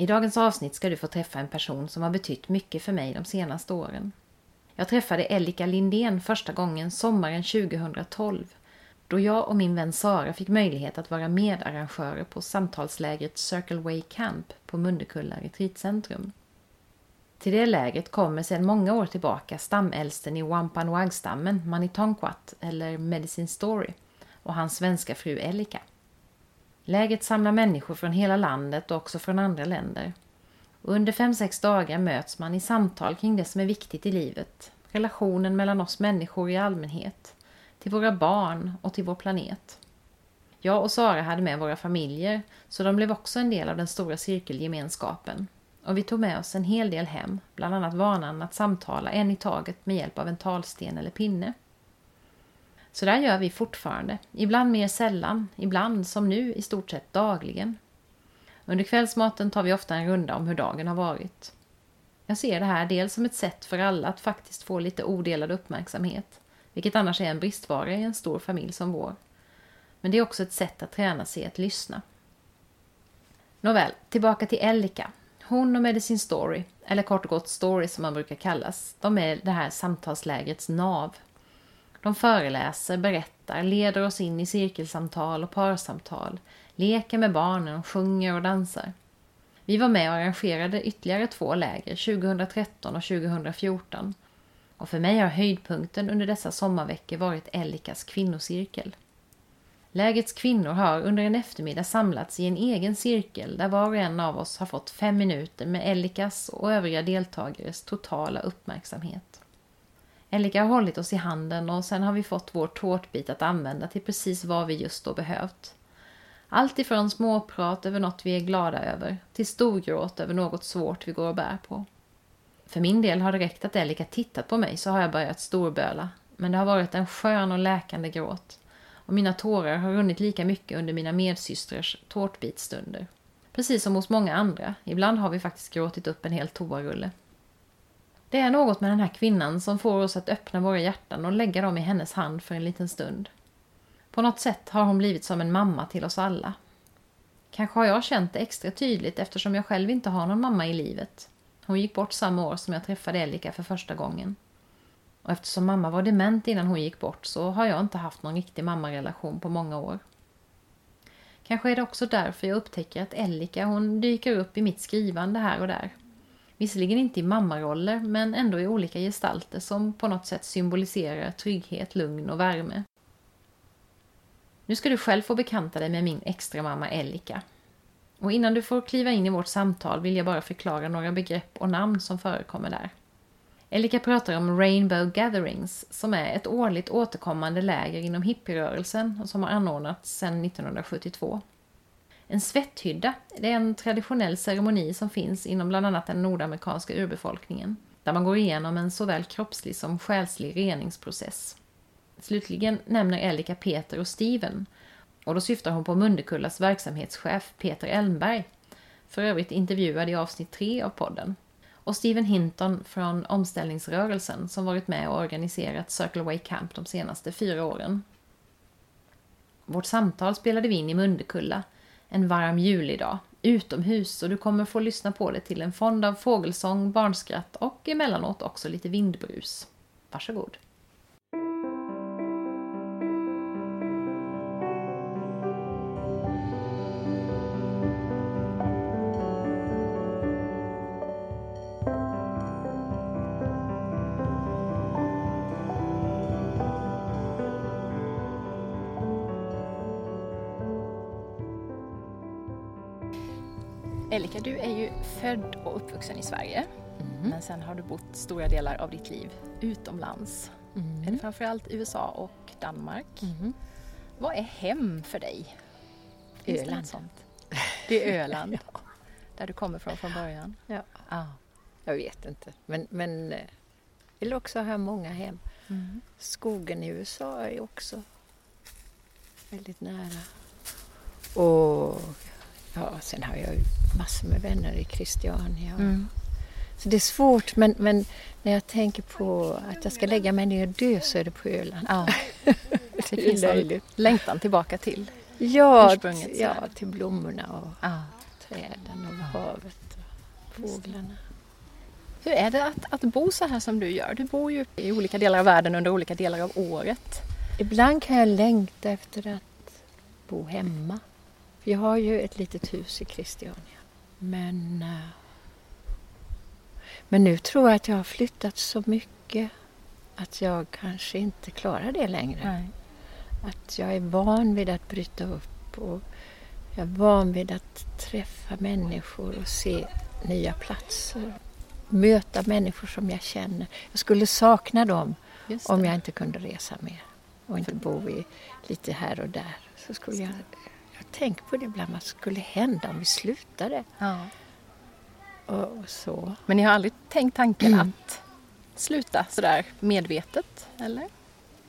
I dagens avsnitt ska du få träffa en person som har betytt mycket för mig de senaste åren. Jag träffade Ellika Lindén första gången sommaren 2012 då jag och min vän Sara fick möjlighet att vara medarrangörer på samtalslägret Circle Way Camp på Mundekulla retreatcentrum. Till det lägret kommer sedan många år tillbaka stamäldsten i Wampanoag-stammen, Manitonquat eller Medicine Story och hans svenska fru Ellika. Lägret samlar människor från hela landet och också från andra länder. Och under fem sex dagar möts man i samtal kring det som är viktigt i livet. Relationen mellan oss människor i allmänhet, till våra barn och till vår planet. Jag och Sara hade med våra familjer, så de blev också en del av den stora cirkelgemenskapen. Och vi tog med oss en hel del hem, bland annat vanan att samtala en i taget med hjälp av en talsten eller pinne. Så där gör vi fortfarande. Ibland mer sällan, ibland som nu i stort sett dagligen. Under kvällsmaten tar vi ofta en runda om hur dagen har varit. Jag ser det här dels som ett sätt för alla att faktiskt få lite odelad uppmärksamhet, vilket annars är en bristvara i en stor familj som vår. Men det är också ett sätt att träna sig att lyssna. Nåväl, tillbaka till Ellika. Hon och Medicine Story, eller kort och gott Story som man brukar kallas, de är det här samtalslägrets nav de föreläser, berättar, leder oss in i cirkelsamtal och parsamtal, leker med barnen, sjunger och dansar. Vi var med och arrangerade ytterligare två läger 2013 och 2014. Och för mig har höjdpunkten under dessa sommarveckor varit Ellikas kvinnocirkel. Lägets kvinnor har under en eftermiddag samlats i en egen cirkel där var och en av oss har fått fem minuter med Ellikas och övriga deltagares totala uppmärksamhet. Elika har hållit oss i handen och sen har vi fått vår tårtbit att använda till precis vad vi just då behövt. Allt ifrån småprat över något vi är glada över till storgråt över något svårt vi går och bär på. För min del har det räckt att Elika tittat på mig så har jag börjat storböla. Men det har varit en skön och läkande gråt. Och mina tårar har runnit lika mycket under mina medsystrars tårtbitstunder. Precis som hos många andra. Ibland har vi faktiskt gråtit upp en hel toarulle. Det är något med den här kvinnan som får oss att öppna våra hjärtan och lägga dem i hennes hand för en liten stund. På något sätt har hon blivit som en mamma till oss alla. Kanske har jag känt det extra tydligt eftersom jag själv inte har någon mamma i livet. Hon gick bort samma år som jag träffade Elika för första gången. Och eftersom mamma var dement innan hon gick bort så har jag inte haft någon riktig mammarelation på många år. Kanske är det också därför jag upptäcker att Elika hon dyker upp i mitt skrivande här och där. Visserligen inte i mammaroller, men ändå i olika gestalter som på något sätt symboliserar trygghet, lugn och värme. Nu ska du själv få bekanta dig med min extra mamma Ellika. Och innan du får kliva in i vårt samtal vill jag bara förklara några begrepp och namn som förekommer där. Ellika pratar om Rainbow Gatherings som är ett årligt återkommande läger inom hippierörelsen och som har anordnats sedan 1972. En svetthydda det är en traditionell ceremoni som finns inom bland annat den nordamerikanska urbefolkningen. Där man går igenom en såväl kroppslig som själslig reningsprocess. Slutligen nämner Elika Peter och Steven. Och då syftar hon på Mundekullas verksamhetschef Peter Elmberg. För övrigt intervjuad i avsnitt 3 av podden. Och Steven Hinton från omställningsrörelsen som varit med och organiserat Circle Way Camp de senaste fyra åren. Vårt samtal spelade vi in i Mundekulla en varm julidag utomhus och du kommer få lyssna på det till en fond av fågelsång, barnskratt och emellanåt också lite vindbrus. Varsågod! Elika, du är ju född och uppvuxen i Sverige. Mm. Men sen har du bott stora delar av ditt liv utomlands. Mm. Eller framförallt USA och Danmark. Mm. Vad är hem för dig? Öland. Det, det är Öland. ja. Där du kommer från från början? Ja. Ah. Jag vet inte. Men, men eh, vill också ha många hem. Mm. Skogen i USA är också väldigt nära. Och ja, sen har jag ju massor med vänner i Christiania. Mm. Så det är svårt, men, men när jag tänker på att jag ska lägga mig ner och dö så är det på Öland. Ja. det Det finns en längtan tillbaka till. Ja, ursprunget, ja, till blommorna och Ja. träden och havet och fåglarna. Hur är det att, att bo så här som du gör? Du bor ju i olika delar av världen under olika delar av året. Ibland kan jag längta efter att bo hemma. Vi har ju ett litet hus i Christiania. Men, eh, men nu tror jag att jag har flyttat så mycket att jag kanske inte klarar det längre. Nej. Att jag är van vid att bryta upp och jag är van vid att träffa människor och se nya platser. Möta människor som jag känner. Jag skulle sakna dem om jag inte kunde resa mer och inte bo i, lite här och där. Så skulle jag tänker på det ibland, vad skulle hända om vi slutade? Ja. Och, och så. Men ni har aldrig tänkt tanken att sluta sådär medvetet, eller?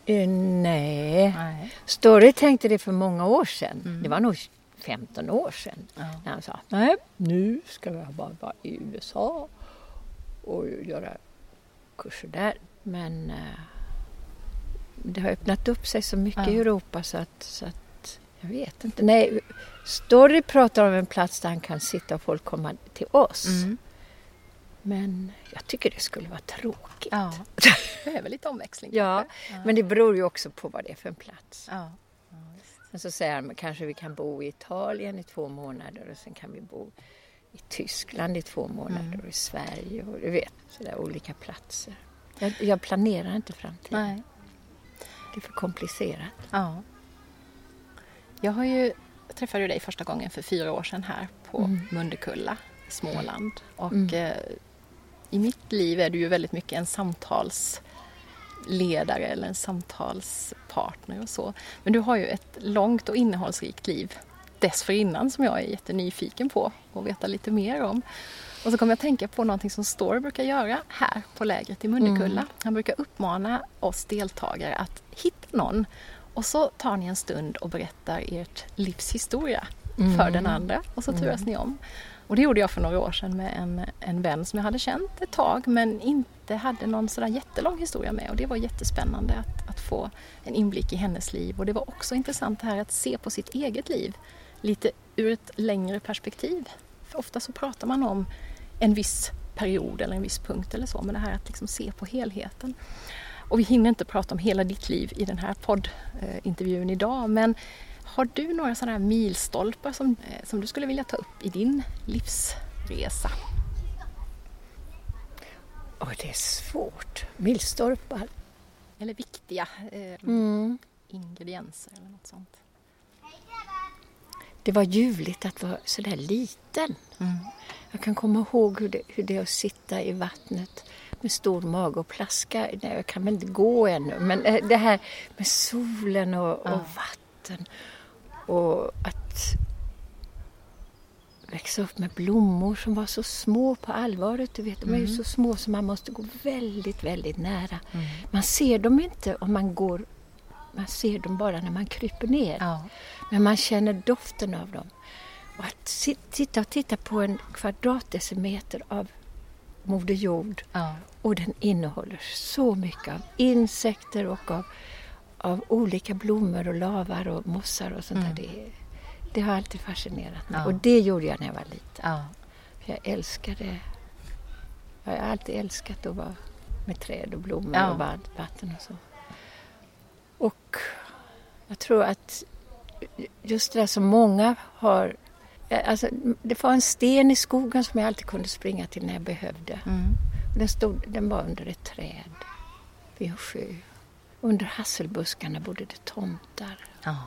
Eh, nej. Nej. Story tänkte det för många år sedan. Mm. Det var nog 15 år sedan. Ja. När han sa, nej, nu ska jag bara vara i USA och göra kurser där. Men eh, det har öppnat upp sig så mycket Ja. i Europa så att, så att jag vet inte. Nej, Story pratar om en plats där han kan sitta och folk komma till oss. Mm. Men jag tycker det skulle vara tråkigt. Ja. Behöver lite omväxling. Ja, kanske. men det beror ju också på vad det är för en plats. Ja. Men så säger han kanske vi kan bo i Italien i två månader och sen kan vi bo i Tyskland i två månader Mm. och i Sverige och du vet, sådär olika platser. Jag, jag planerar inte framtiden. Nej. Det är för komplicerat. Ja. Jag har ju jag träffade dig första gången för fyra år sedan här på Mm. Mundekulla i Småland. Och Mm. i mitt liv är du ju väldigt mycket en samtalsledare eller en samtalspartner och så. Men du har ju ett långt och innehållsrikt liv dessförinnan som jag är jättenyfiken på att veta lite mer om. Och så kommer jag att tänka på någonting som Story brukar göra här på lägret i Mundekulla. Han brukar uppmana oss deltagare att hitta någon och så tar ni en stund och berättar ert livs historia för den andra och så turas ni om. Och det gjorde jag för några år sedan med en, en vän som jag hade känt ett tag men inte hade någon sådär jättelång historia med och det var jättespännande att, att få en inblick i hennes liv och det var också intressant det här att se på sitt eget liv lite ur ett längre perspektiv. För ofta så pratar man om en viss period eller en viss punkt eller så men det här att liksom se på helheten. Och vi hinner inte prata om hela ditt liv i den här poddintervjun idag men har du några sådana här milstolpar som, eh, som du skulle vilja ta upp i din livsresa? Oj, det är svårt. Milstolpar. Eller viktiga eh, Mm. ingredienser eller något sånt? Det var ljuvligt att vara sådär liten. Jag kan komma ihåg hur det, hur det är att sitta i vattnet med stor mage och plaska. Nej, jag kan väl inte gå ännu, men eh, det här med solen och, och vatten och att växa upp med blommor som var så små på allvaret. Du vet, de är ju så små så man måste gå väldigt, väldigt nära. Man ser dem inte om man går, man ser dem bara när man kryper ner. Ja. Men man känner doften av dem. Och att si- sitta och titta på en kvadratdecimeter av Moder Jord Ja. och den innehåller så mycket av insekter och av, av olika blommor och lavar och mossar och sånt där. Det, det har alltid fascinerat mig. Ja. Och det gjorde jag när jag var liten. Ja. För jag älskade... Jag har alltid älskat att vara med träd och blommor och vatten och så. Och jag tror att just det där som många har... Alltså, det var en sten i skogen som jag alltid kunde springa till när jag behövde. Mm. Den, stod, den var under ett träd vid en sjö. Under hasselbuskarna bodde det tomtar. ja,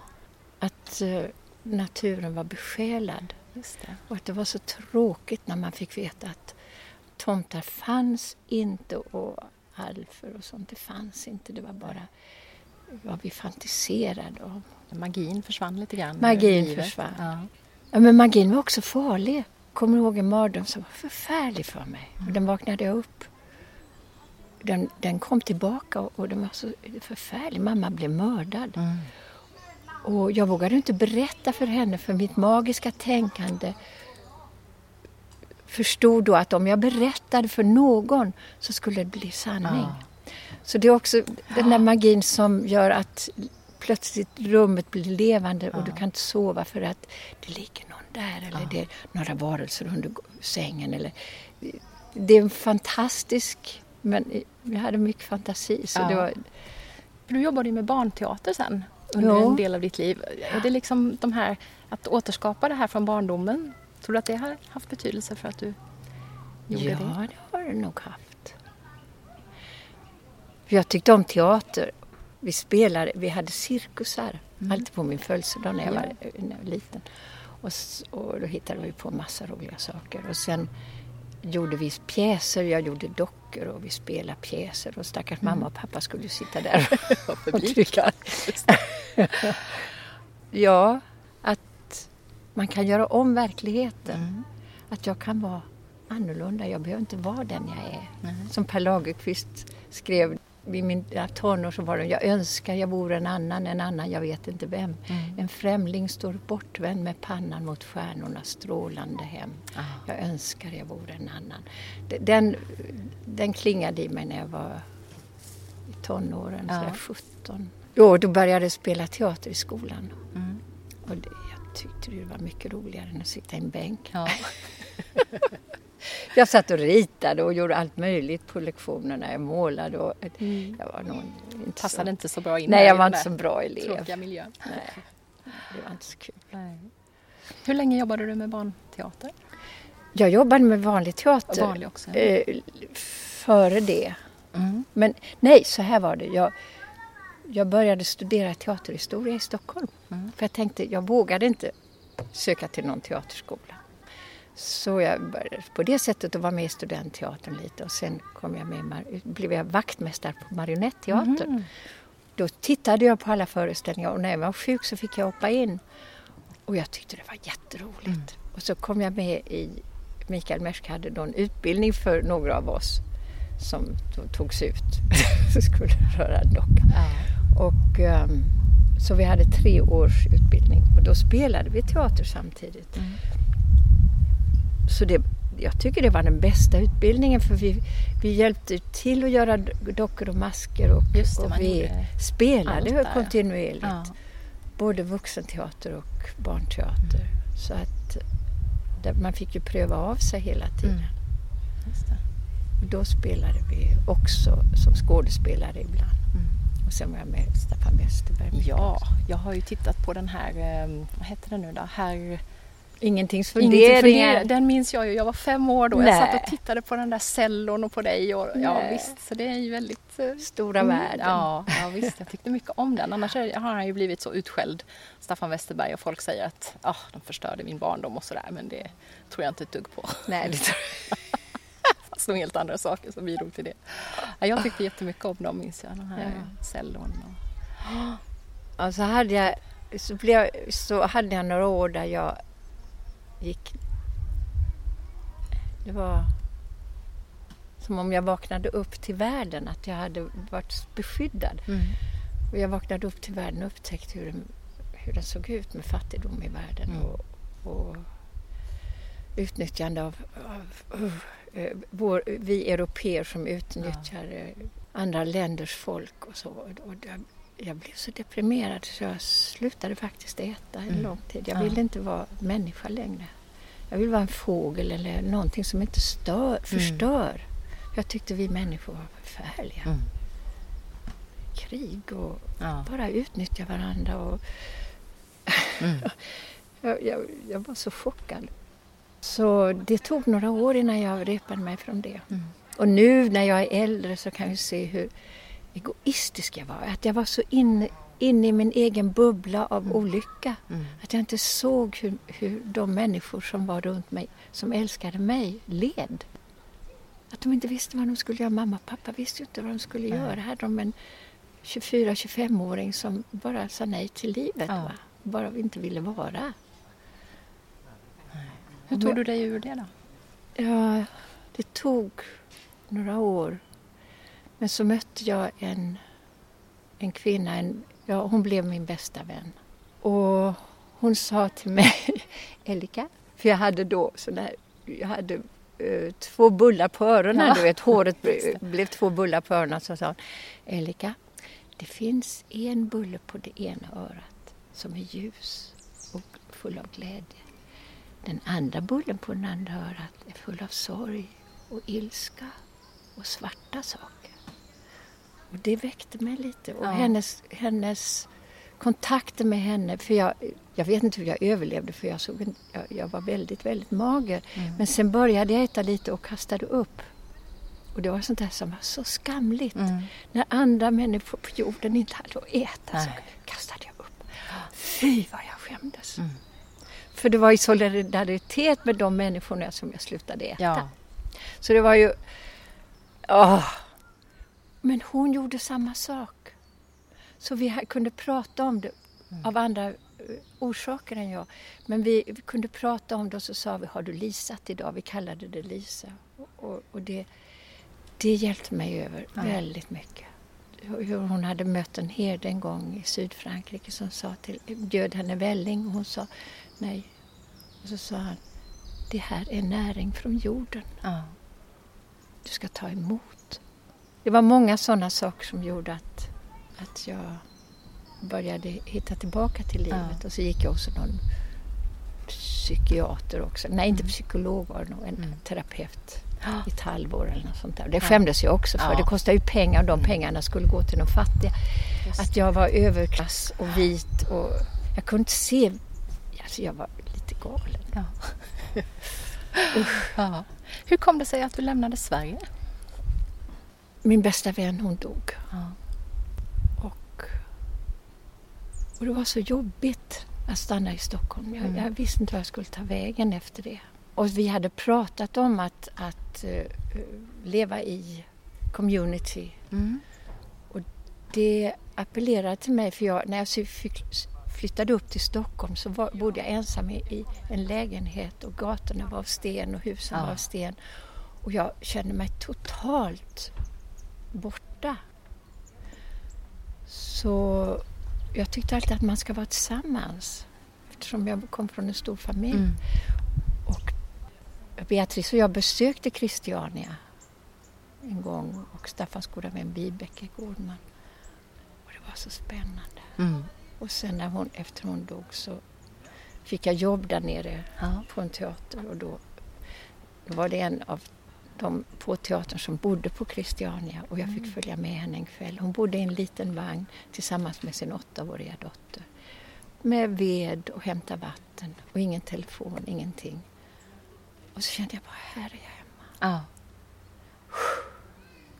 Att eh, naturen var besjälad. Och att det var så tråkigt när man fick veta att tomtar fanns inte och alfer och sånt, det fanns inte. Det var bara vad vi fantiserade om. Magin försvann lite grann. Magin försvann. Ja. Ja, men magin var också farlig. kommer ihåg en mardröm som var förfärlig för mig. Och den vaknade jag upp. Den, den kom tillbaka och den var så förfärlig. Mamma blev mördad. Mm. Och jag vågade inte berätta för henne för mitt magiska tänkande förstod då att om jag berättade för någon så skulle det bli sanning. Ja. Så det är också den där magin som gör att plötsligt rummet blir levande och du kan inte sova för att det ligger någon där eller det är några varelser under sängen. Eller, det är en fantastisk, men jag hade mycket fantasi så Ja. det var Du jobbade ju med barnteater sen under Ja. en del av ditt liv. Är det liksom de här, att återskapa det här från barndomen? Tror du att det har haft betydelse för att du gjorde ja, det? det har det nog haft. Jag tyckte om teater. Vi spelade, vi hade cirkusar alltid på min födelsedag när jag, Ja. var, när jag var liten. Och, och då hittade vi på massa roliga saker. Och sen gjorde vi pjäser, jag gjorde dockor och vi spelade pjäser. Och stackars mamma och pappa skulle ju sitta där och trycka. ja, att man kan göra om verkligheten. Att jag kan vara annorlunda. Jag behöver inte vara den jag är. Som Per Lagerkvist skrev i mina tonår så var det Jag önskar jag vore en annan, en annan, jag vet inte vem. En främling står bortvänd med pannan mot stjärnornas strålande hem. Jag önskar jag vore en annan. Den, den klingade i mig när jag var i tonåren, Ja. sådär 17. Jo, då började jag spela teater i skolan. Mm. Och det, jag tyckte det var mycket roligare än att sitta i en bänk. Ja. Jag satt och ritade och gjorde allt möjligt på lektionerna. Jag målade och jag var nog inte Passade så... inte så bra in Nej, jag var inte så bra elev. Tråkiga miljön. Nej, det var inte så kul. Hur länge jobbade du med barnteater? Jag jobbade med vanlig teater Vanlig också. ja. eh, före det. Mm. Men nej, så här var det. Jag, jag började studera teaterhistoria i Stockholm. Mm. För jag tänkte, jag vågade inte söka till någon teaterskola. Så jag började på det sättet att vara med i studentteatern lite och sen kom jag med, blev jag vaktmästare på Marionetteatern. Mm. Då tittade jag på alla föreställningar och när jag var sjuk så fick jag hoppa in. Och jag tyckte det var jätteroligt. Mm. Och så kom jag med i, Mikael Mersk hade då en utbildning för några av oss som togs ut. så skulle röra en docka. Och, ehm, så vi hade tre års utbildning och då spelade vi teater samtidigt. Mm. Så det, jag tycker det var den bästa utbildningen för vi, vi hjälpte till att göra do- dockor och masker och, det, och vi allt spelade där, kontinuerligt. Ja. Både vuxenteater och barnteater. Mm. Så att man fick ju pröva av sig hela tiden. Mm. Då spelade vi också som skådespelare ibland. Mm. Och sen var jag med Staffan Westerberg. Ja, också. jag har ju tittat på den här, eh, vad heter den nu då? Herr... Ingentings Ingenting funderingar. Den minns jag ju, jag var fem år då. Jag Nej. satt och tittade på den där cellon och på dig. Och, ja visst, så det är ju väldigt... eh, Stora mm, världen. Ja, ja visst, jag tyckte mycket om den. Annars har han ju blivit så utskälld, Staffan Westerberg, och folk säger att ah, de förstörde min barndom och sådär. Men det tror jag inte ett dugg på. Nej, det tror Fast nog helt andra saker som bidrog till det. Ja, jag tyckte jättemycket om dem, minns jag. De här Ja. cellon. Och... Och så hade jag, så blev, så hade jag några år där jag gick... Det var som om jag vaknade upp till världen, att jag hade varit beskyddad. Mm. Och jag vaknade upp till världen och upptäckte hur den, hur den såg ut med fattigdom i världen Mm. och, och utnyttjande av, av uh, eh, vår, vi europeer som utnyttjar eh, andra länders folk och så. Och jag, jag blev så deprimerad så jag slutade faktiskt äta en Mm. lång tid. Jag Ja. ville inte vara människa längre. Jag ville vara en fågel eller någonting som inte stör, förstör. Jag tyckte vi människor var förfärliga. Mm. Krig och Ja. bara utnyttja varandra. Och Mm. jag, jag, jag var så chockad. Så det tog några år innan jag repade mig från det. Mm. Och nu när jag är äldre så kan jag se hur egoistisk jag var. Att jag var så inne in i min egen bubbla av olycka. Mm. Att jag inte såg hur, hur de människor som var runt mig, som älskade mig, led. Att de inte visste vad de skulle göra. Mamma och pappa visste ju inte vad de skulle Nej. göra. Hade de en 24-25-åring som bara sa nej till livet. Ja. Va? Bara inte ville vara. Hur tog du dig ur det då? Ja, det tog några år. Men så mötte jag en, en kvinna, en, ja, hon blev min bästa vän. Och hon sa till mig, Elika, för jag hade då sådär, jag hade uh, två bullar på öronen, ja. du vet, håret blev två bullar på öronen. Så sa hon, Elika, det finns en bulle på det ena örat som är ljus och full av glädje. Den andra bullen på det andra örat är full av sorg och ilska och svarta saker. Och det väckte mig lite. Och ja. hennes, hennes kontakter med henne, för jag, jag vet inte hur jag överlevde för jag, såg en, jag, jag var väldigt, väldigt mager. Mm. Men sen började jag äta lite och kastade upp. Och det var sånt där som var så skamligt. Mm. När andra människor på jorden inte hade att äta Nej. så kastade jag upp. Fy vad jag skämdes. Mm. För det var i solidaritet med de människorna som jag slutade äta. Ja. Så det var ju... Åh. Men hon gjorde samma sak. Så vi kunde prata om det mm. av andra eh, orsaker än jag. Men vi, vi, kunde prata om det och så sa vi, har du lisat idag? Vi kallade det Lisa. Och, och det, det hjälpte mig över ja. väldigt mycket. Hon hade mött en herde en gång i Sydfrankrike som sa till, bjöd henne välling och hon sa nej. Och så sa han, det här är näring från jorden. Ja. Du ska ta emot. Det var många sådana saker som gjorde att, att jag började hitta tillbaka till livet. Ja. Och så gick jag hos någon psykiater också. Nej, inte mm. psykolog var det nog, en mm. terapeut i ett halvår eller något sånt där. Det skämdes jag också för. Ja. Det kostar ju pengar och de pengarna skulle gå till de fattiga. Att jag var överklass och vit och jag kunde inte se, alltså jag var lite galen. Ja. Hur kom det sig att du lämnade Sverige? Min bästa vän hon dog. Ja. Och, och det var så jobbigt att stanna i Stockholm. Jag, mm. jag visste inte vad jag skulle ta vägen efter det. Och vi hade pratat om att, att uh, leva i community. Mm. Och det appellerade till mig för jag, när jag flyttade upp till Stockholm så var, bodde jag ensam i, i, en lägenhet och gatorna var av sten och husen ja. var av sten. Och jag kände mig totalt borta. Så jag tyckte alltid att man ska vara tillsammans eftersom jag kom från en stor familj. Mm. Och Beatrice och jag besökte Christiania en gång och Staffans goda vän Vibeke Gårdman. Och det var så spännande. Mm. Och sen när hon, efter hon dog så fick jag jobb där nere ja. på en teater och då, då var det en av de på teatern som bodde på Christiania och jag fick mm. följa med henne en kväll. Hon bodde i en liten vagn tillsammans med sin åttaåriga dotter. Med ved och hämta vatten och ingen telefon, ingenting. Och så kände jag bara, här är jag hemma. Ja.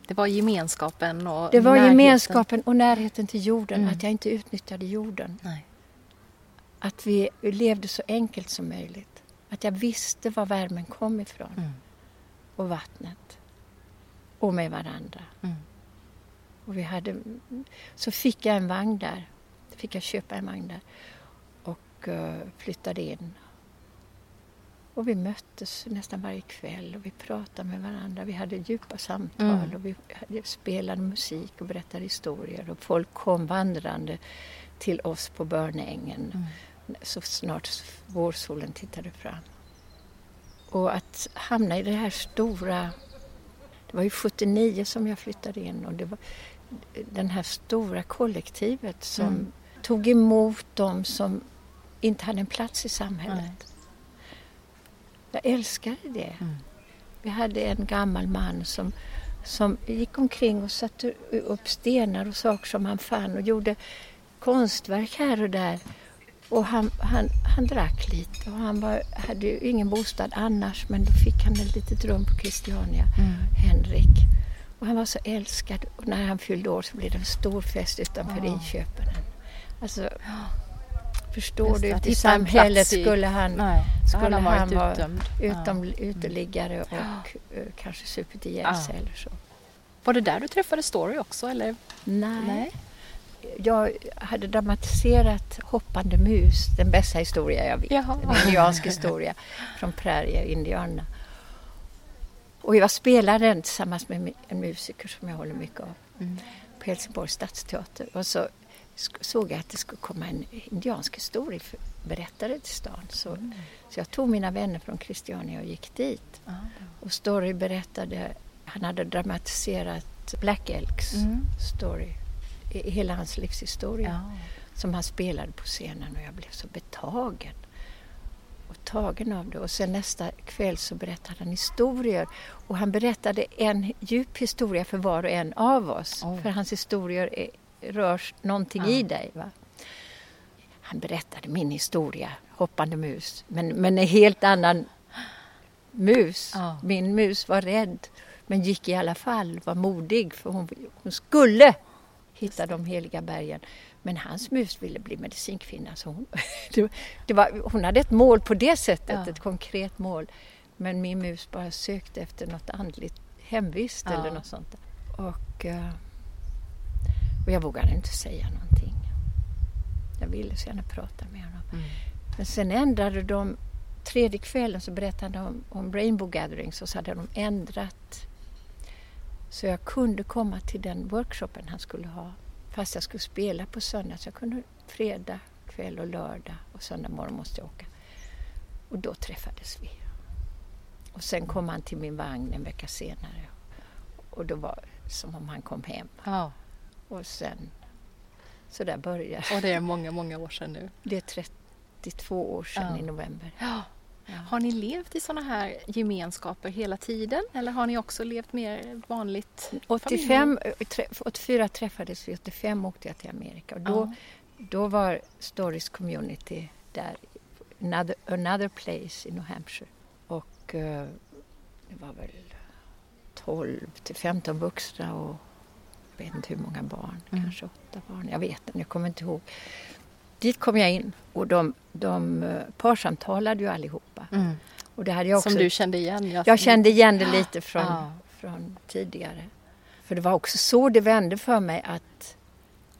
Det var gemenskapen och Det var närheten. gemenskapen och närheten till jorden, mm. att jag inte utnyttjade jorden. Nej. Att vi levde så enkelt som möjligt. Att jag visste var värmen kom ifrån. Mm. Och vattnet. Och med varandra. Mm. Och vi hade, så fick jag en vagn där. Fick jag köpa en vagn där. Och uh, flyttade in. Och vi möttes nästan varje kväll och vi pratade med varandra. Vi hade djupa samtal mm. och vi spelade musik och berättade historier. Och folk kom vandrande till oss på Börnängen mm. så snart vårsolen tittade fram. Och att hamna i det här stora... Det var ju 79 som jag flyttade in och det var den här stora kollektivet som mm. tog emot dem som inte hade en plats i samhället. Nej. Jag älskade det. Mm. Vi hade en gammal man som, som gick omkring och satte upp stenar och saker som han fann och gjorde konstverk här och där. Och han, han, han drack lite och han var, hade ju ingen bostad annars men då fick han ett litet rum på Christiania, mm. Henrik. Och han var så älskad och när han fyllde år så blev det en stor fest utanför oh. inköpen. Alltså, Förstår Just du? Ute i samhället skulle han, nej, skulle han, han vara utdömd. utom, ja. uteliggare och ja. uh, kanske supit ihjäl sig ja. eller så. Var det där du träffade Story också eller? Nej. nej. Jag hade dramatiserat Hoppande mus, den bästa historia jag vet. Jaha. En indiansk historia från prärieindierna. Och jag spelade den tillsammans med en musiker som jag håller mycket av Mm. på Helsingborgs stadsteater. Och så såg jag att det skulle komma en indiansk historieberättare till stan. Så, så jag tog mina vänner från Christiania och gick dit. Ah. Och Story berättade, han hade dramatiserat Black Elks Mm. story, i- hela hans livshistoria Ja. som han spelade på scenen och jag blev så betagen och tagen av det. Och sen nästa kväll så berättade han historier och han berättade en djup historia för var och en av oss. Oj. För hans historier är, rör någonting Ja. i dig. Va? Han berättade min historia, Hoppande mus, men, men en helt annan mus. Ja. Min mus var rädd men gick i alla fall, var modig för hon, hon skulle hitta de heliga bergen. Men hans mus ville bli medicinkvinna så hon, det, var, hon hade ett mål på det sättet, Ja. ett konkret mål. Men min mus bara sökte efter något andligt hemvist Ja. eller något sånt. Och, eh, och jag vågade inte säga någonting. Jag ville så gärna prata med honom. Mm. Men sen ändrade de, tredje kvällen så berättade de om, om Rainbow Gatherings och så hade de ändrat så jag kunde komma till den workshopen han skulle ha fast jag skulle spela på söndag. Så jag kunde fredag kväll och lördag och söndag morgon måste jag åka. Och då träffades vi. Och sen kom han till min vagn en vecka senare och då var det som om han kom hem. Ja. Och sen, så där började Och det är många, många år sedan nu. det. är 32 år sedan Ja. i november. Ja. Har ni levt i sådana här gemenskaper hela tiden eller har ni också levt mer vanligt? 85, eh, trä- 84 träffades vi, 85 åkte jag till Amerika och då, då var Stories Community där, another, another place i New Hampshire. Och eh, det var väl 12 till 15 vuxna och jag vet inte hur många barn, Mm. kanske åtta barn, jag vet inte, jag kommer inte ihåg. Dit kom jag in och de, de eh, parsamtalade ju allihopa. Mm. Och det hade jag också Som du kände igen? Jag, jag kände igen det lite från, Ja. från tidigare. För det var också så det vände för mig att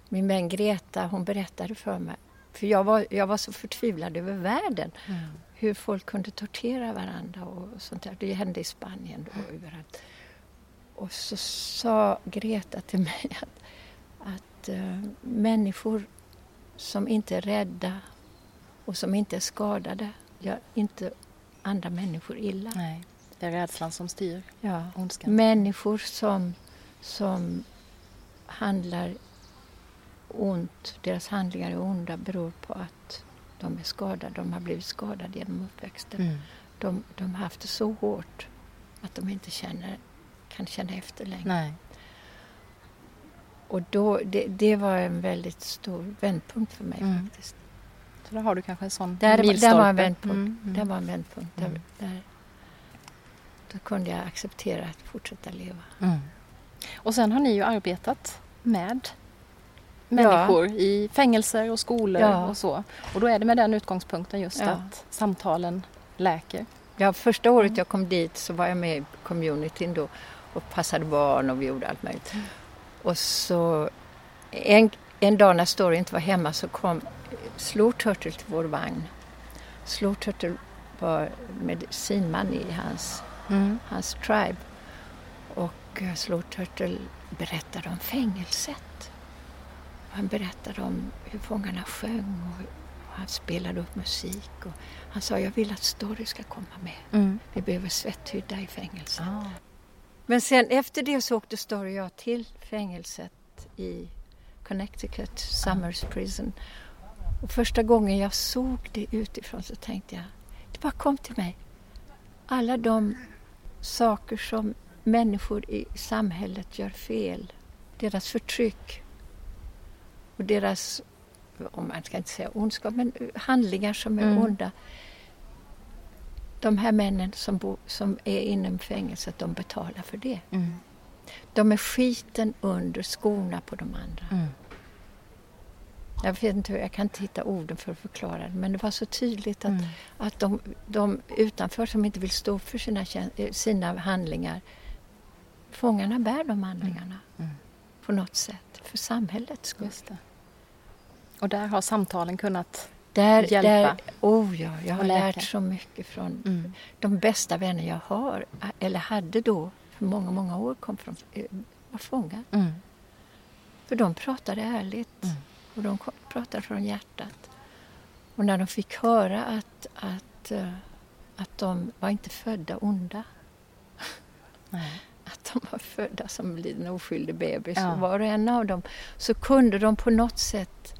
min vän Greta, hon berättade för mig. För jag var, jag var så förtvivlad över världen. Mm. Hur folk kunde tortera varandra och sånt där. Det hände i Spanien då överallt. Och så sa Greta till mig att, att eh, människor som inte är rädda och som inte är skadade gör inte andra människor illa. Nej, det är rädslan som styr Ja. ondskan. Människor som, som handlar ont, deras handlingar är onda beror på att de är skadade. De har blivit skadade genom uppväxten. Mm. De, de har haft det så hårt att de inte känner, kan känna efter längre. Nej. Och då, det, det var en väldigt stor vändpunkt för mig Mm. faktiskt. Så där har du kanske en sån Där, milstolpe. där var en vändpunkt. Mm, mm. Där var en vändpunkt. Där, Mm. där, då kunde jag acceptera att fortsätta leva. Mm. Och sen har ni ju arbetat med människor i fängelser och skolor Ja. och så. Och då är det med den utgångspunkten just Ja. att samtalen läker. Ja, första året Mm. jag kom dit så var jag med i communityn då och passade barn och vi gjorde allt möjligt. Och så en, en dag när Story inte var hemma så kom Slow Turtle till vår vagn. Slow Turtle var medicinman i hans, Mm. hans tribe. Och eh, Slow Turtle berättade om fängelset. Han berättade om hur fångarna sjöng och han spelade upp musik. Och han sa, jag vill att Story ska komma med. Mm. Vi behöver svetthydda i fängelset. Ah. Men sen efter det så åkte Story och jag till fängelset i Connecticut, Summers Prison. Och första gången jag såg det utifrån så tänkte jag, det bara kom till mig. Alla de saker som människor i samhället gör fel, deras förtryck och deras, om man ska inte säga ondskap, men handlingar som är Mm. onda. De här männen som, bo, som är inom fängelset, de betalar för det. Mm. De är skiten under skorna på de andra. Mm. Jag vet inte hur, jag kan inte hitta orden för att förklara det, men det var så tydligt att, Mm. att de, de utanför som inte vill stå för sina, eh, sina handlingar, fångarna bär de handlingarna Mm. på något sätt, för samhällets skull. Och där har samtalen kunnat Där, hjälpa? där, oh ja, jag har lärt så mycket från Mm. de bästa vänner jag har, eller hade då för många, många år, kom från, eh, var fångar. Mm. För de pratade ärligt Mm. och de pratade från hjärtat. Och när de fick höra att, att, eh, att de var inte födda onda, Nej. att de var födda som en liten oskyldig bebis, Ja. var och en av dem, så kunde de på något sätt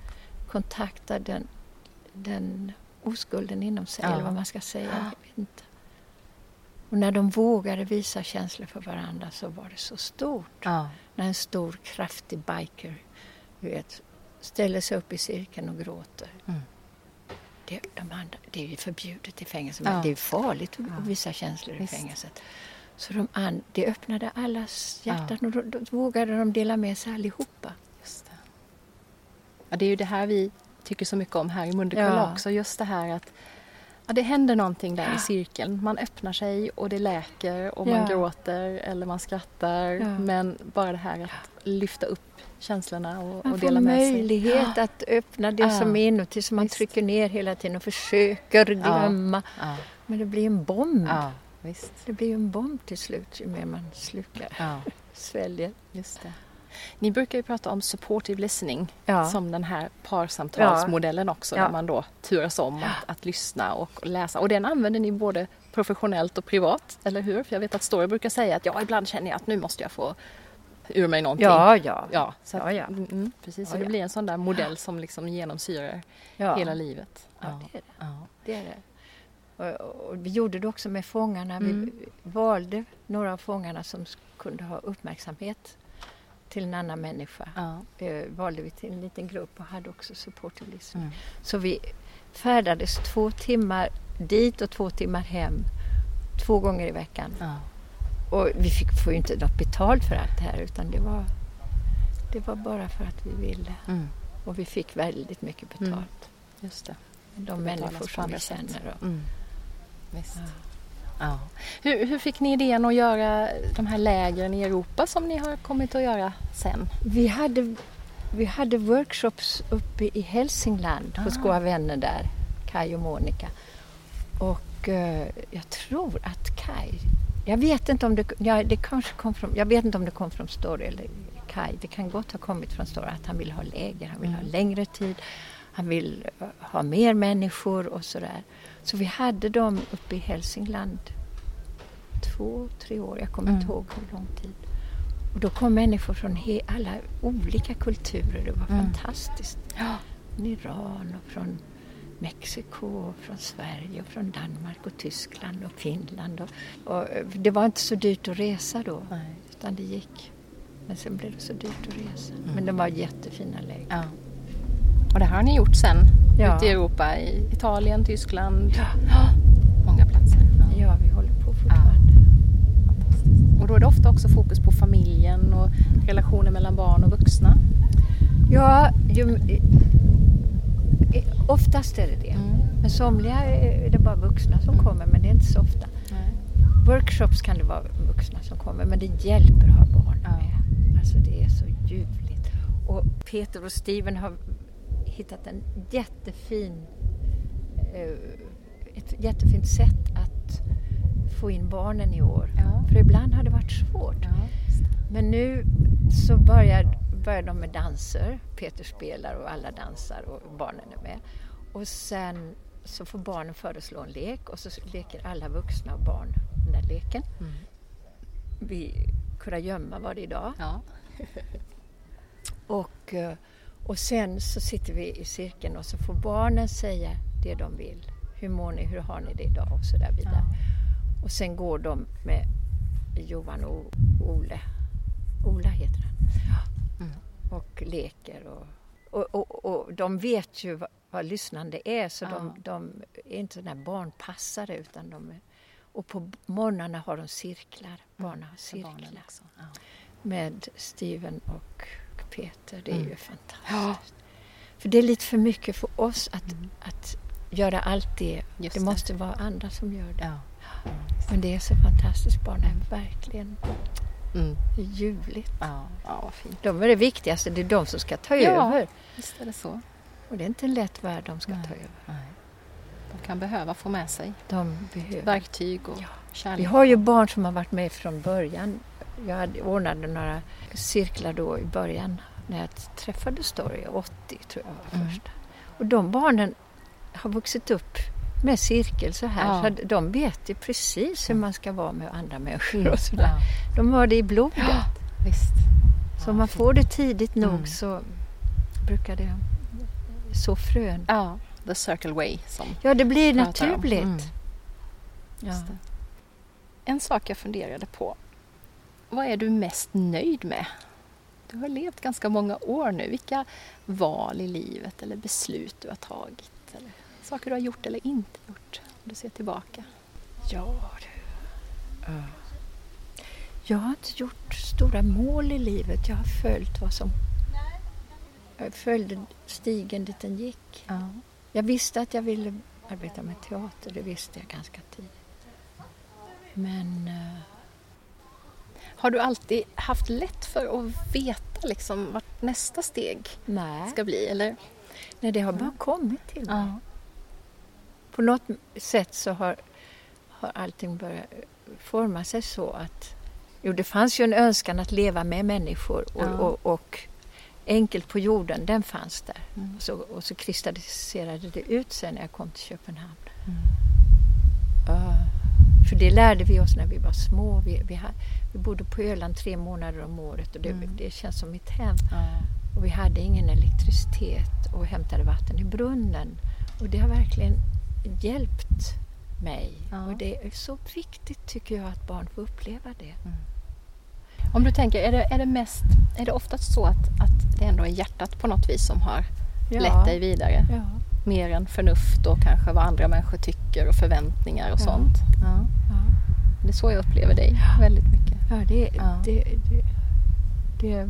kontakta den, den oskulden inom sig, Ja. eller vad man ska säga. Jag vet inte. Och när de vågade visa känslor för varandra så var det så stort. Ja. När en stor kraftig biker du vet, ställer sig upp i cirkeln och gråter. Mm. Det, de andra, det är ju förbjudet i fängelse, Ja. men det är farligt att Ja. visa känslor i Visst. fängelset. Så de and, det öppnade allas hjärtan och då, då vågade de dela med sig allihopa. Just det. Ja, det är ju det här vi tycker så mycket om här i Mundekulla Ja. också. Just det här att ja, det händer någonting där i cirkeln. Man öppnar sig och det läker och man gråter eller man skrattar. Men bara det här att lyfta upp känslorna och, Man och får dela med sig. möjlighet att öppna det som är inuti som man Visst. trycker ner hela tiden och försöker glömma. Men det blir en bomb. visst. Det blir en bomb till slut ju mer man slukar, Ja, sväljer. just det. Ni brukar ju prata om supportive listening Ja. som den här parsamtalsmodellen också Ja. där man då turas om att, att lyssna och läsa. Och den använder ni både professionellt och privat, eller hur? För jag vet att Story brukar säga att ja, ibland känner jag att nu måste jag få ur mig någonting. Ja, ja. Ja, så att, Ja, ja. Mm, precis. Så Ja, det ja. blir en sån där modell som liksom genomsyrar ja. hela livet. Ja, det är det. Ja. det, är det. Och, och vi gjorde det också med fångarna. Mm. Vi valde några av fångarna som kunde ha uppmärksamhet till en annan människa. Ja. Eh, valde vi till en liten grupp och hade också supportive listening. Mm. Så vi färdades två timmar dit och två timmar hem. Två gånger i veckan. Ja. Och vi fick, får ju inte något betalt för allt det här utan det var, det var bara för att vi ville. Mm. Och vi fick väldigt mycket betalt. Mm. Just det. De betalas människor som vi känner. Och, Mm. Visst. Ja. Ja. Hur, hur fick ni idén att göra de här lägren i Europa som ni har kommit att göra sen? Vi hade, vi hade workshops uppe i Hälsingland hos Ah. våra vänner där, Kai och Monica. Och eh, jag tror att Kai, jag vet inte om det, ja, det kanske kom från, jag vet inte om det kom från Story eller Kai, det kan gott ha kommit från Story att han vill ha läger, han vill ha Mm. längre tid, han vill eh, ha mer människor och sådär. Så vi hade dem uppe i Hälsingland två, tre år, jag kommer Mm. inte ihåg hur lång tid. Och då kom människor från alla olika kulturer. Det var Mm. fantastiskt. Ja. Från Iran och från Mexiko, och från Sverige, och från Danmark och Tyskland och Finland. Och, och det var inte så dyrt att resa då, Nej. utan det gick. Men sen blev det så dyrt att resa. Mm. Men det var jättefina läger. Ja. Och det här har ni gjort sen Ja. ute i Europa, i Italien, Tyskland. Ja. Ja, Många platser. Ja. Ja, vi håller på fortfarande. Fantastiskt. Och då är det ofta också fokus på familjen och relationer mellan barn och vuxna. Ja, ju, oftast är det det. Mm. Men somliga är det bara vuxna som Mm. kommer, men det är inte så ofta. Nej. Workshops kan det vara vuxna som kommer, men det hjälper att ha barn Ja. med. Alltså det är så ljuvligt. Och Peter och Steven har hittat en jättefin, eh, ett jättefint sätt att få in barnen i år. Ja. För ibland har det varit svårt. Ja. Men nu så börjar, börjar de med danser. Peter spelar och alla dansar och barnen är med. Och sen så får barnen föreslå en lek och så leker alla vuxna och barn den där leken. Mm. Vi kurragömma var det idag. Ja. Och, eh, och sen så sitter vi i cirkeln och så får barnen säga det de vill. Hur mår ni? Hur har ni det idag? Och så där vidare. Ja. Och sen går de med Johan och Ole. Ola heter han. Mm. Och leker. Och, och, och, och de vet ju vad, vad lyssnande är så Ja. de, de är inte sådana barnpassare utan de är, och på morgnarna har de cirklar. Barnen har barnen cirklar också. Ja. med Steven och Peter. Det är Mm. ju fantastiskt. För det är lite för mycket för oss att, Mm. att göra allt det. Just det det. måste vara andra som gör det. Ja. Men det är så fantastiskt. Barnen är verkligen Mm. ljuvligt. Ja. ja, fint. De är det viktigaste. Det är de som ska ta Ja. över. Visst är det så. Och det är inte en lätt värld de ska ta över. Nej. De kan behöva få med sig De behöver. verktyg och Ja. kärlek. Vi har ju barn som har varit med från början. Jag hade ordnade några cirklar då i början när jag träffade Story, 80 tror jag var Mm. första. Och de barnen har vuxit upp med cirkel så här. Ja. Så de vet ju precis hur man ska vara med andra människor Mm. och sådär. Ja, De har det i blodet. visst. Så om man får det tidigt nog Mm. så brukar det så frön. Ja, the circle way som Ja, det blir naturligt. Mm, Ja. En sak jag funderade på. Vad är du mest nöjd med? Du har levt ganska många år nu. Vilka val i livet eller beslut du har tagit? Eller saker du har gjort eller inte gjort? Om du ser tillbaka. Ja, du. Ja. Jag har inte gjort stora mål i livet. Jag har följt vad som... Jag följde stigen dit den gick. Ja. Jag visste att jag ville arbeta med teater. Det visste jag ganska tidigt. Men... eh, Har du alltid haft lätt för att veta liksom vart nästa steg nej. ska bli? Eller? nej, det har bara kommit till mig. Ja. På något sätt så har, har allting börjat forma sig så att... Jo, det fanns ju en önskan att leva med människor och, Ja. och, och enkelt på jorden, den fanns där. Mm. Och så, och så kristalliserade det ut sig när jag kom till Köpenhamn. Mm. Ah, för det lärde vi oss när vi var små. Vi, vi, vi bodde på Öland tre månader om året och det, Mm. det känns som mitt hem. Ja. Och vi hade ingen elektricitet och hämtade vatten i brunnen. Och det har verkligen hjälpt mig. Ja. Och det är så viktigt tycker jag att barn får uppleva det. Om du tänker, är det, är det mest, är det oftast så att, att det ändå är hjärtat på något vis som har lett dig vidare? Ja. Mer än förnuft och kanske vad andra människor tycker och förväntningar och Ja. sånt? Ja. Ja. Det är så jag upplever dig väldigt mycket. Ja, det, Ja. Det, det,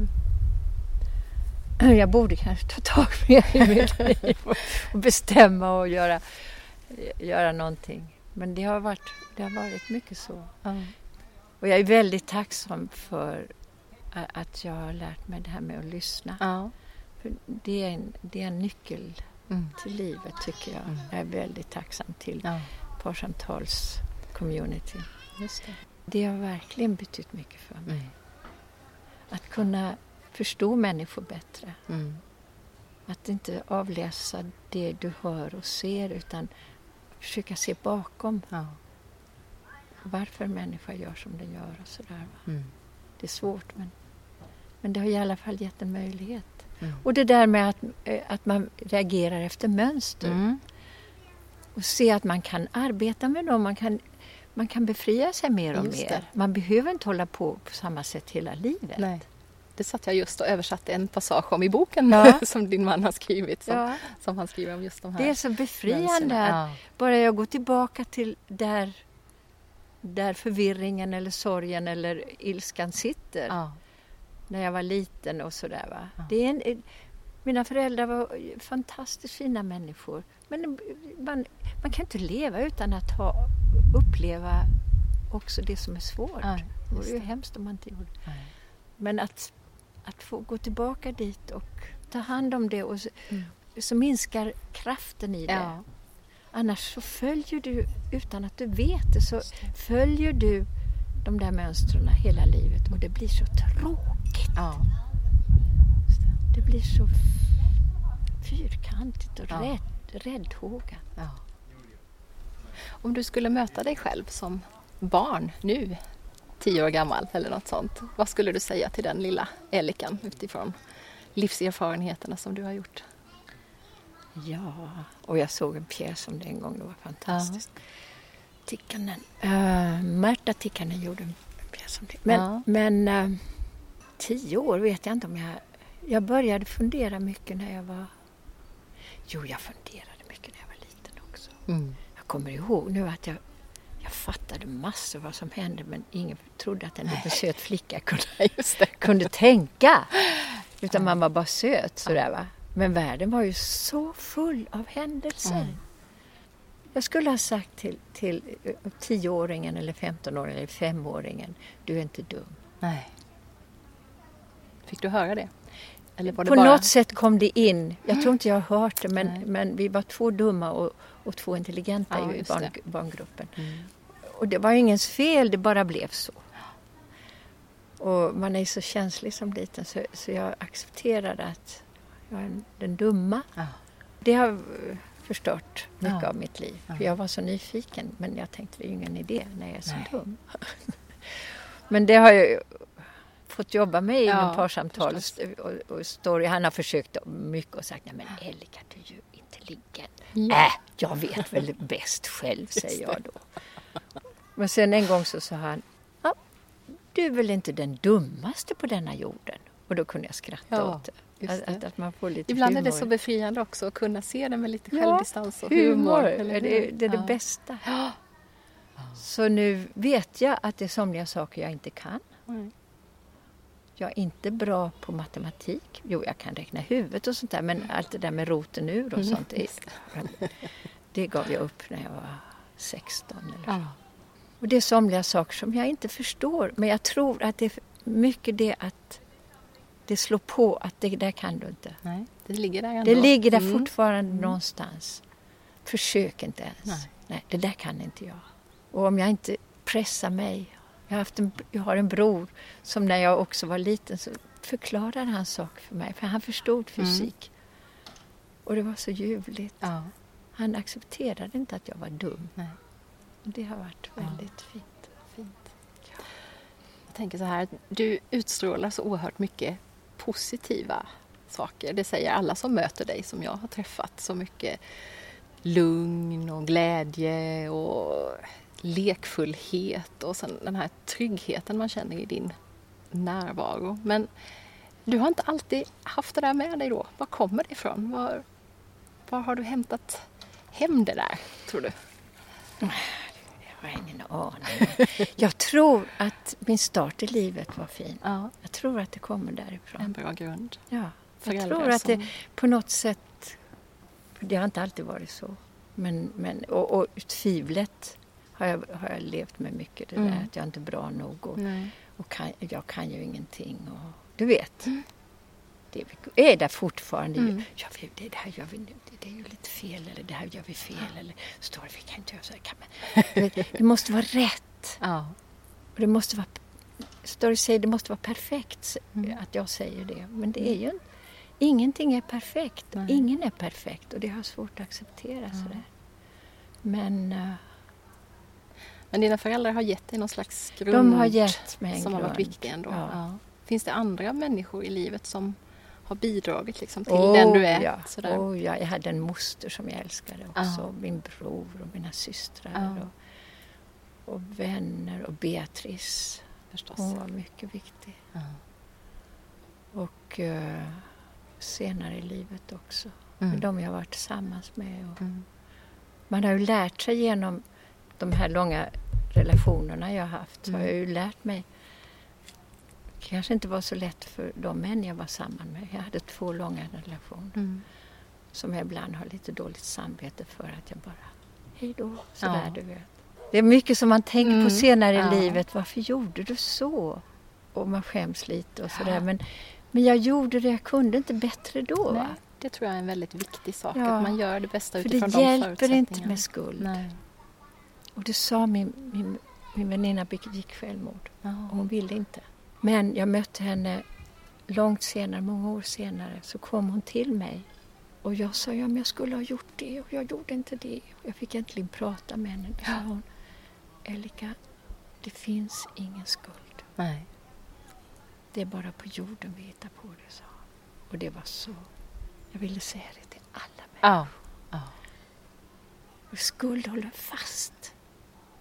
det, jag borde kanske ta tag mer i mitt liv och, bestämma och göra, göra någonting. Men det har, varit, det har varit mycket så. Och jag är väldigt tacksam för att jag har lärt mig det här med att lyssna. För det, är en, det är en nyckel Mm. till livet tycker jag. Mm. Jag är väldigt tacksam till ja. parsamtals-community. Just det. Det har verkligen betytt mycket för mig. Mm. Att kunna förstå människor bättre. Mm. Att inte avläsa det du hör och ser utan försöka se bakom Ja. varför en människa gör som den gör och sådär. Mm. Det är svårt men, men det har i alla fall gett en möjlighet. Mm. Och det där med att, eh, att man reagerar efter mönster Mm. och se att man kan arbeta med dem. Man kan, man kan befria sig mer och Just mer. det. Man behöver inte hålla på på samma sätt hela livet. Nej. Det satt jag just och översatte en passage om i boken Ja. som din man har skrivit. Som, Ja, som han skriver om just de här det är så befriande. Ja. Bara jag går tillbaka till där, där förvirringen eller sorgen eller ilskan sitter. Ja. När jag var liten och sådär. Va? Ja. Det är en, eh, mina föräldrar var fantastiskt fina människor. Men man, man kan inte leva utan att ha, uppleva också det som är svårt. Nej, det vore ju hemskt om man inte gjorde. Nej. Men att, att få gå tillbaka dit och ta hand om det och så, Mm. så minskar kraften i det. Ja. Annars så följer du, utan att du vet det, så följer du de där mönstren hela livet och det blir så tråkigt. Ja. Det blir så fyrkantigt och Ja. rädd, räddhågat. Ja. Om du skulle möta dig själv som barn nu, tio år gammal eller något sånt. Vad skulle du säga till den lilla Elikan utifrån livserfarenheterna som du har gjort? Ja, och jag såg en pjäs om det en gång, det var fantastiskt. Tikkanen. Uh, Märta Tikkanen gjorde en pjäs om det. Men, Ja. men eh, tio år vet jag inte om jag... Jag började fundera mycket när jag var... Jo, jag funderade mycket när jag var liten också. Mm. Jag kommer ihåg nu att jag, jag fattade massor vad som hände men ingen trodde att en liten söt flicka kunde, kunde tänka. Utan man var bara söt sådär va. Men världen var ju så full av händelser. Mm. Jag skulle ha sagt till, till eh, tioåringen eller femtonåringen eller femåringen, du är inte dum. Nej. Fick du höra det? Eller var det På bara... något sätt kom det in. Jag tror inte jag har hört det men, men vi var två dumma och, och två intelligenta Ja, i barn, barngruppen. Mm. Och det var ingens fel, det bara blev så. Och man är så känslig som liten så, så jag accepterade att jag är den dumma. Ja. Det har förstört mycket Ja. av mitt liv. Ja. För jag var så nyfiken men jag tänkte det är ingen idé när jag är så Nej. dum. men det har jag fått jobba med i Ja, parsamtal och, och story. Han har försökt mycket och sagt nej men Elika du är ju intelligent. Ja. Äh, jag vet väl bäst själv säger jag då. Men sen en gång så sa han du är väl inte den dummaste på denna jorden? Och då kunde jag skratta Ja, åt det. Just Att, det. att, att man får lite Ibland är det humor. så befriande också att kunna se det med lite Ja, självdistans och humor, humor. det, hur? det är det Ja. bästa. Så nu vet jag att det är somliga saker jag inte kan. Mm. Jag är inte bra på matematik. Jo, jag kan räkna huvudet och sånt där, men allt det där med roten ur och Mm, sånt, det, just det gav jag upp när jag var 16. Eller. Ja. Och det är somliga saker som jag inte förstår, men jag tror att det är mycket det att det slår på att det där kan du inte. Nej, det ligger där ändå. Det ligger där Mm. fortfarande någonstans. Försök inte ens. Nej. Nej, det där kan inte jag. Och om jag inte pressar mig. Jag har, haft en, jag har en bror som när jag också var liten så förklarade han saker för mig. För han förstod fysik. Och det var så ljuvligt. Ja. Han accepterade inte att jag var dum. Nej. Och det har varit Ja. väldigt fint. Fint. Jag tänker så här, du utstrålar så oerhört mycket positiva saker. Det säger alla som möter dig som jag har träffat. Så mycket lugn och glädje och lekfullhet och sen den här tryggheten man känner i din närvaro. Men du har inte alltid haft det där med dig då. Var kommer det ifrån? Var, var har du hämtat hem det där, tror du? Jag har ingen aning. Jag tror att min start i livet var fin. Ja, Jag tror att det kommer därifrån. en bra grund. Ja, jag Föräldrar tror att det på något sätt, det har inte alltid varit så, men, men, och, och tvivlet har jag, har jag levt med mycket. Det Mm. där att jag inte är bra nog och, och kan, jag kan ju ingenting. Och, du vet, Mm. Det är där fortfarande. Mm. Ja, vi, det, det här gör vi nu, det, det är ju lite fel eller det här gör vi fel. Eller står det, vi kan inte göra så här. Kan man, det måste vara rätt. Ja. Och det måste vara, Story säger det måste vara perfekt Mm. att jag säger det. Men det är ju inte, ingenting är perfekt. Nej. Ingen är perfekt och det har jag svårt att acceptera. Sådär. Men eh, Men dina föräldrar har gett dig någon slags grund de har gett mig en som har grund. varit viktig ändå. Ja. Ja. Finns det andra människor i livet som har bidragit liksom till Oh, den du är? Ja. Sådär? Oh, ja. Jag hade en moster som jag älskade också. Ja. Min bror och mina systrar. Ja. Och, och vänner och Beatrice. Förstås. Hon var mycket viktig. Ja. Och eh, senare i livet också. Mm. De jag har varit tillsammans med. Och, Mm. Man har ju lärt sig genom de här långa relationerna jag har haft. Mm. har jag ju lärt mig. Det kanske inte var så lätt för de män jag var samman med. Jag hade två långa relationer. Mm. Som jag ibland har lite dåligt samvete för att jag bara, hej då, sådär Ja. du vet. Det är mycket som man tänker Mm, på senare ja. i livet. Varför gjorde du så? Och man skäms lite och sådär. Ja. Men, men jag gjorde det, jag kunde inte bättre då. Nej, det tror jag är en väldigt viktig sak. Ja. Att man gör det bästa För utifrån det de hjälper inte förutsättningarna. med skuld. Nej. Och det sa min, min, min väninna begick självmord. Ja. Och hon ville inte. Men jag mötte henne långt senare, många år senare, så kom hon till mig. Och jag sa, ja men jag skulle ha gjort det och jag gjorde inte det. Jag fick äntligen prata med henne. Då sa hon, Elika, det finns ingen skuld. Nej. Det är bara på jorden vi hittar på det, sa hon. Och det var så. Jag ville säga det till alla människor. Ja. Och skuld håller fast.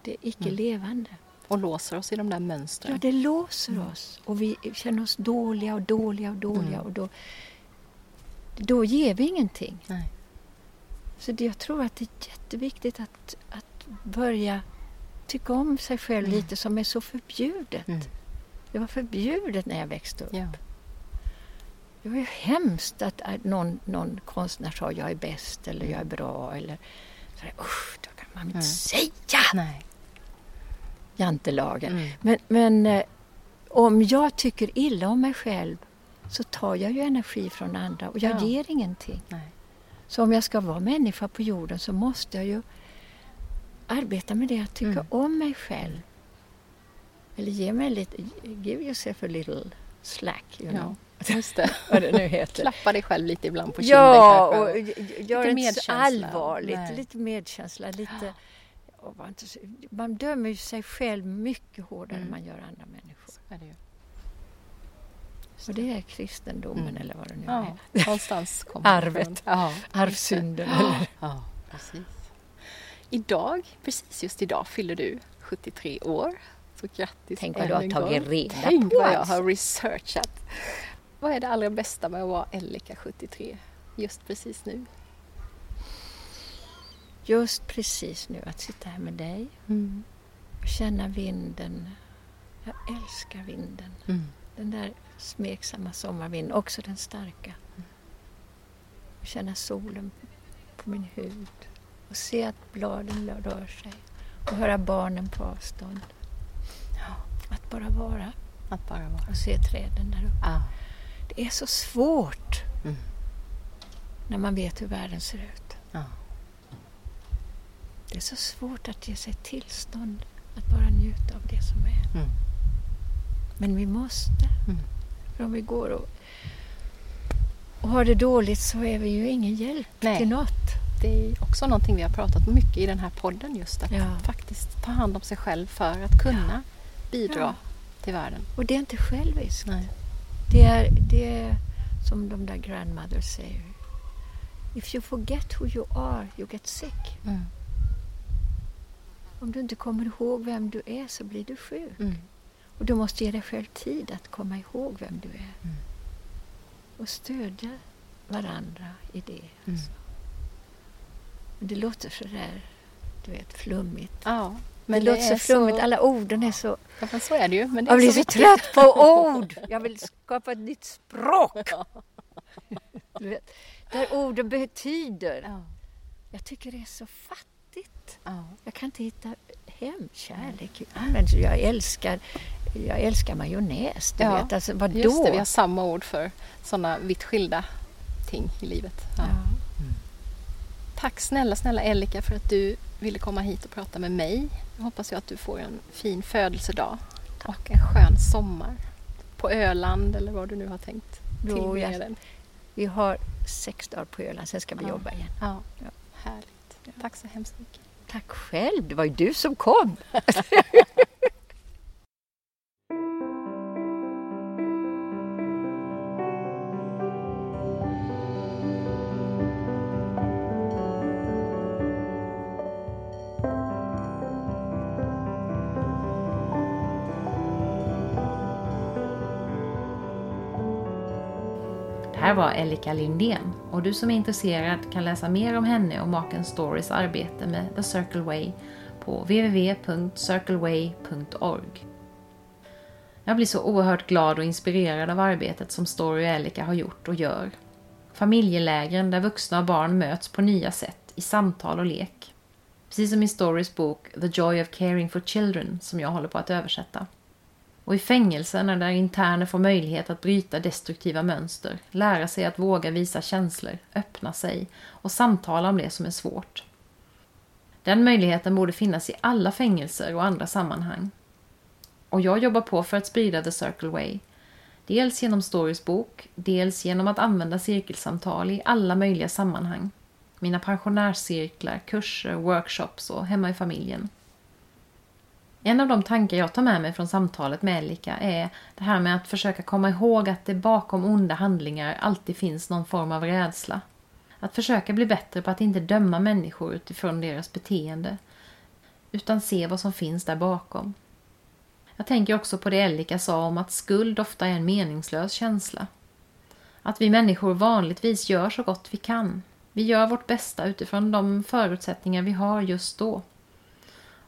Det är icke Mm. levande. Och låser oss i de där Ja, mönstren. det låser oss. Och vi känner oss dåliga och dåliga och dåliga. Mm. Och då, då ger vi ingenting. Nej. Så det, jag tror att det är jätteviktigt att, att börja tycka om sig själv Mm. lite som är så förbjudet. Mm. Det var förbjudet när jag växte upp. Ja. Det var ju hemskt att att någon, någon konstnär sa jag är bäst eller jag är bra. Eller, så där, usch, då kan man inte Mm. säga Nej. Jantelagen. Mm. Men, men eh, om jag tycker illa om mig själv så tar jag ju energi från andra och jag Ja. ger ingenting. Nej. Så om jag ska vara människa på jorden så måste jag ju arbeta med det jag tycker Mm. om mig själv. Eller ge mig lite, give yourself a little slack, you know. Ja, just det. Vad det nu heter. Klappa dig själv lite ibland på kinden Ja, och gör det inte så allvarligt. Nej. Lite medkänsla, lite... man dömer ju sig själv mycket hårdare Mm. än man gör andra människor. Så är det ju. Och det är kristendomen Mm. eller vad det nu Ja, är. någonstans kommer det Arvet. Ja, Arvsynden. Ja, precis. Idag, precis just idag, fyller du 73 år. Så grattis Tänk än vad du har tagit reda Tänk på vad jag har researchat. Vad är det allra bästa med att vara Elika 73 just precis nu? Just precis nu att sitta här med dig Mm. och känna vinden. Jag älskar vinden. Mm. Den där smeksamma sommarvinden, också den starka. Och känna solen på min hud och se att bladen rör sig och höra barnen på avstånd. Ja, Att bara vara att bara vara. och se träden där uppe. Ja. Det är så svårt Mm. när man vet hur världen ser ut. Ja. Det är så svårt att ge sig tillstånd att bara njuta av det som är. Mm. Men vi måste. Mm. För om vi går och, och har det dåligt så är vi ju ingen hjälp Nej. till något. Det är också någonting vi har pratat mycket i den här podden just att Ja. faktiskt ta hand om sig själv för att kunna bidra Ja. till världen. Och det är inte själviskt. Nej. Det är, det är som de där grandmothers säger. If you forget who you are, you get sick. Mm. Om du inte kommer ihåg vem du är så blir du sjuk. Mm. Och du måste ge dig själv tid att komma ihåg vem du är. Mm. Och stödja varandra i det. Alltså. Men det låter så där, du vet, flummigt. Ja, det, låter så flummigt, alla orden är så... Ja, men så är det ju. Men det Jag blir så så trött på ord! Jag vill skapa ett nytt språk! Du vet, där orden betyder. Ja. Jag tycker det är så fattigt. Ja. Jag kan inte hitta hem, kärlek. Men jag älskar, jag älskar majonnäs. Du Ja, vet, alltså, vadå? Just det, vi har samma ord för sådana vitt skilda ting i livet. Ja. ja. Tack snälla, snälla Elika för att du ville komma hit och prata med mig. Jag hoppas ju att du får en fin födelsedag och en skön sommar på Öland eller vad du nu har tänkt Jo, tillbringa jag- den. Vi har sex dagar på Öland, sen ska vi Ja. jobba igen. Ja, Ja. härligt. Tack så hemskt mycket. Tack själv, det var ju du som kom. här var Elika Lindén och du som är intresserad kan läsa mer om henne och maken Stories arbete med The Circle Way på www.circleway.org. Jag blir så oerhört glad och inspirerad av arbetet som Story och Elika har gjort och gör. Familjelägren där vuxna och barn möts på nya sätt i samtal och lek. Precis som i Storys bok The Joy of Caring for Children som jag håller på att översätta. Och i fängelserna där interner får möjlighet att bryta destruktiva mönster, lära sig att våga visa känslor, öppna sig och samtala om det som är svårt. Den möjligheten borde finnas i alla fängelser och andra sammanhang. Och jag jobbar på för att sprida The Circle Way. Dels genom Stories bok, dels genom att använda cirkelsamtal i alla möjliga sammanhang. Mina pensionärscirklar, kurser, workshops och hemma i familjen. En av de tankar jag tar med mig från samtalet med Elika är det här med att försöka komma ihåg att det bakom onda handlingar alltid finns någon form av rädsla. Att försöka bli bättre på att inte döma människor utifrån deras beteende, utan se vad som finns där bakom. Jag tänker också på det Elika sa om att skuld ofta är en meningslös känsla. Att vi människor vanligtvis gör så gott vi kan. Vi gör vårt bästa utifrån de förutsättningar vi har just då.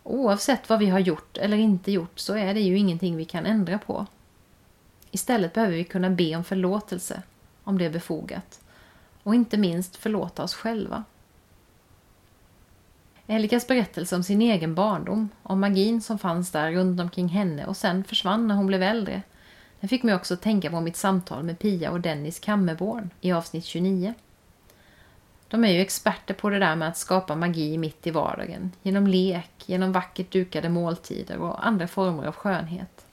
Oavsett vad vi har gjort eller inte gjort så är det ju ingenting vi kan ändra på. Istället behöver vi kunna be om förlåtelse, om det är befogat. Och inte minst förlåta oss själva. Elikas berättelse om sin egen barndom, om magin som fanns där runt omkring henne och sen försvann när hon blev äldre. Den fick mig också att tänka på mitt samtal med Pia och Dennis Kammerborn i avsnitt 29. De är ju experter på det där med att skapa magi mitt i vardagen, genom lek, genom vackert dukade måltider och andra former av skönhet.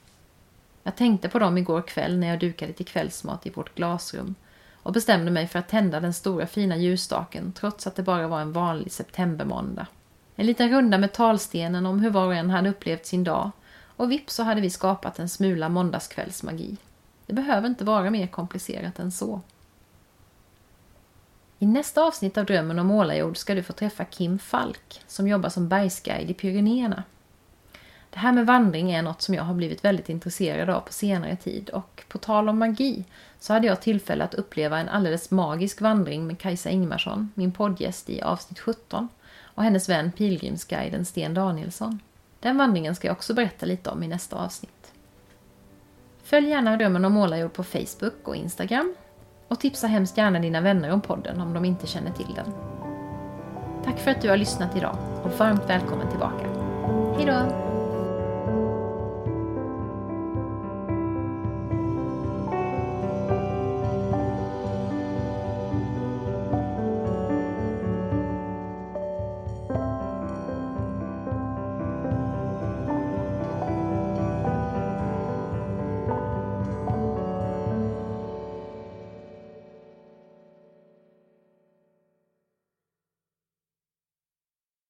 Jag tänkte på dem igår kväll när jag dukade till kvällsmat i vårt glasrum och bestämde mig för att tända den stora fina ljusstaken trots att det bara var en vanlig septembermåndag. En liten runda med talstenen om hur var och en hade upplevt sin dag och vips så hade vi skapat en smula måndagskvällsmagi. Det behöver inte vara mer komplicerat än så. I nästa avsnitt av Drömmen om målarjord ska du få träffa Kim Falk som jobbar som bergsguide i Pyrenéerna. Det här med vandring är något som jag har blivit väldigt intresserad av på senare tid och på tal om magi så hade jag tillfälle att uppleva en alldeles magisk vandring med Kajsa Ingmarsson, min poddgäst i avsnitt 17 och hennes vän pilgrimsguiden Sten Danielsson. Den vandringen ska jag också berätta lite om i nästa avsnitt. Följ gärna Drömmen om målarjord på Facebook och Instagram och tipsa hemskt gärna dina vänner om podden om de inte känner till den. Tack för att du har lyssnat idag och varmt välkommen tillbaka. Hejdå!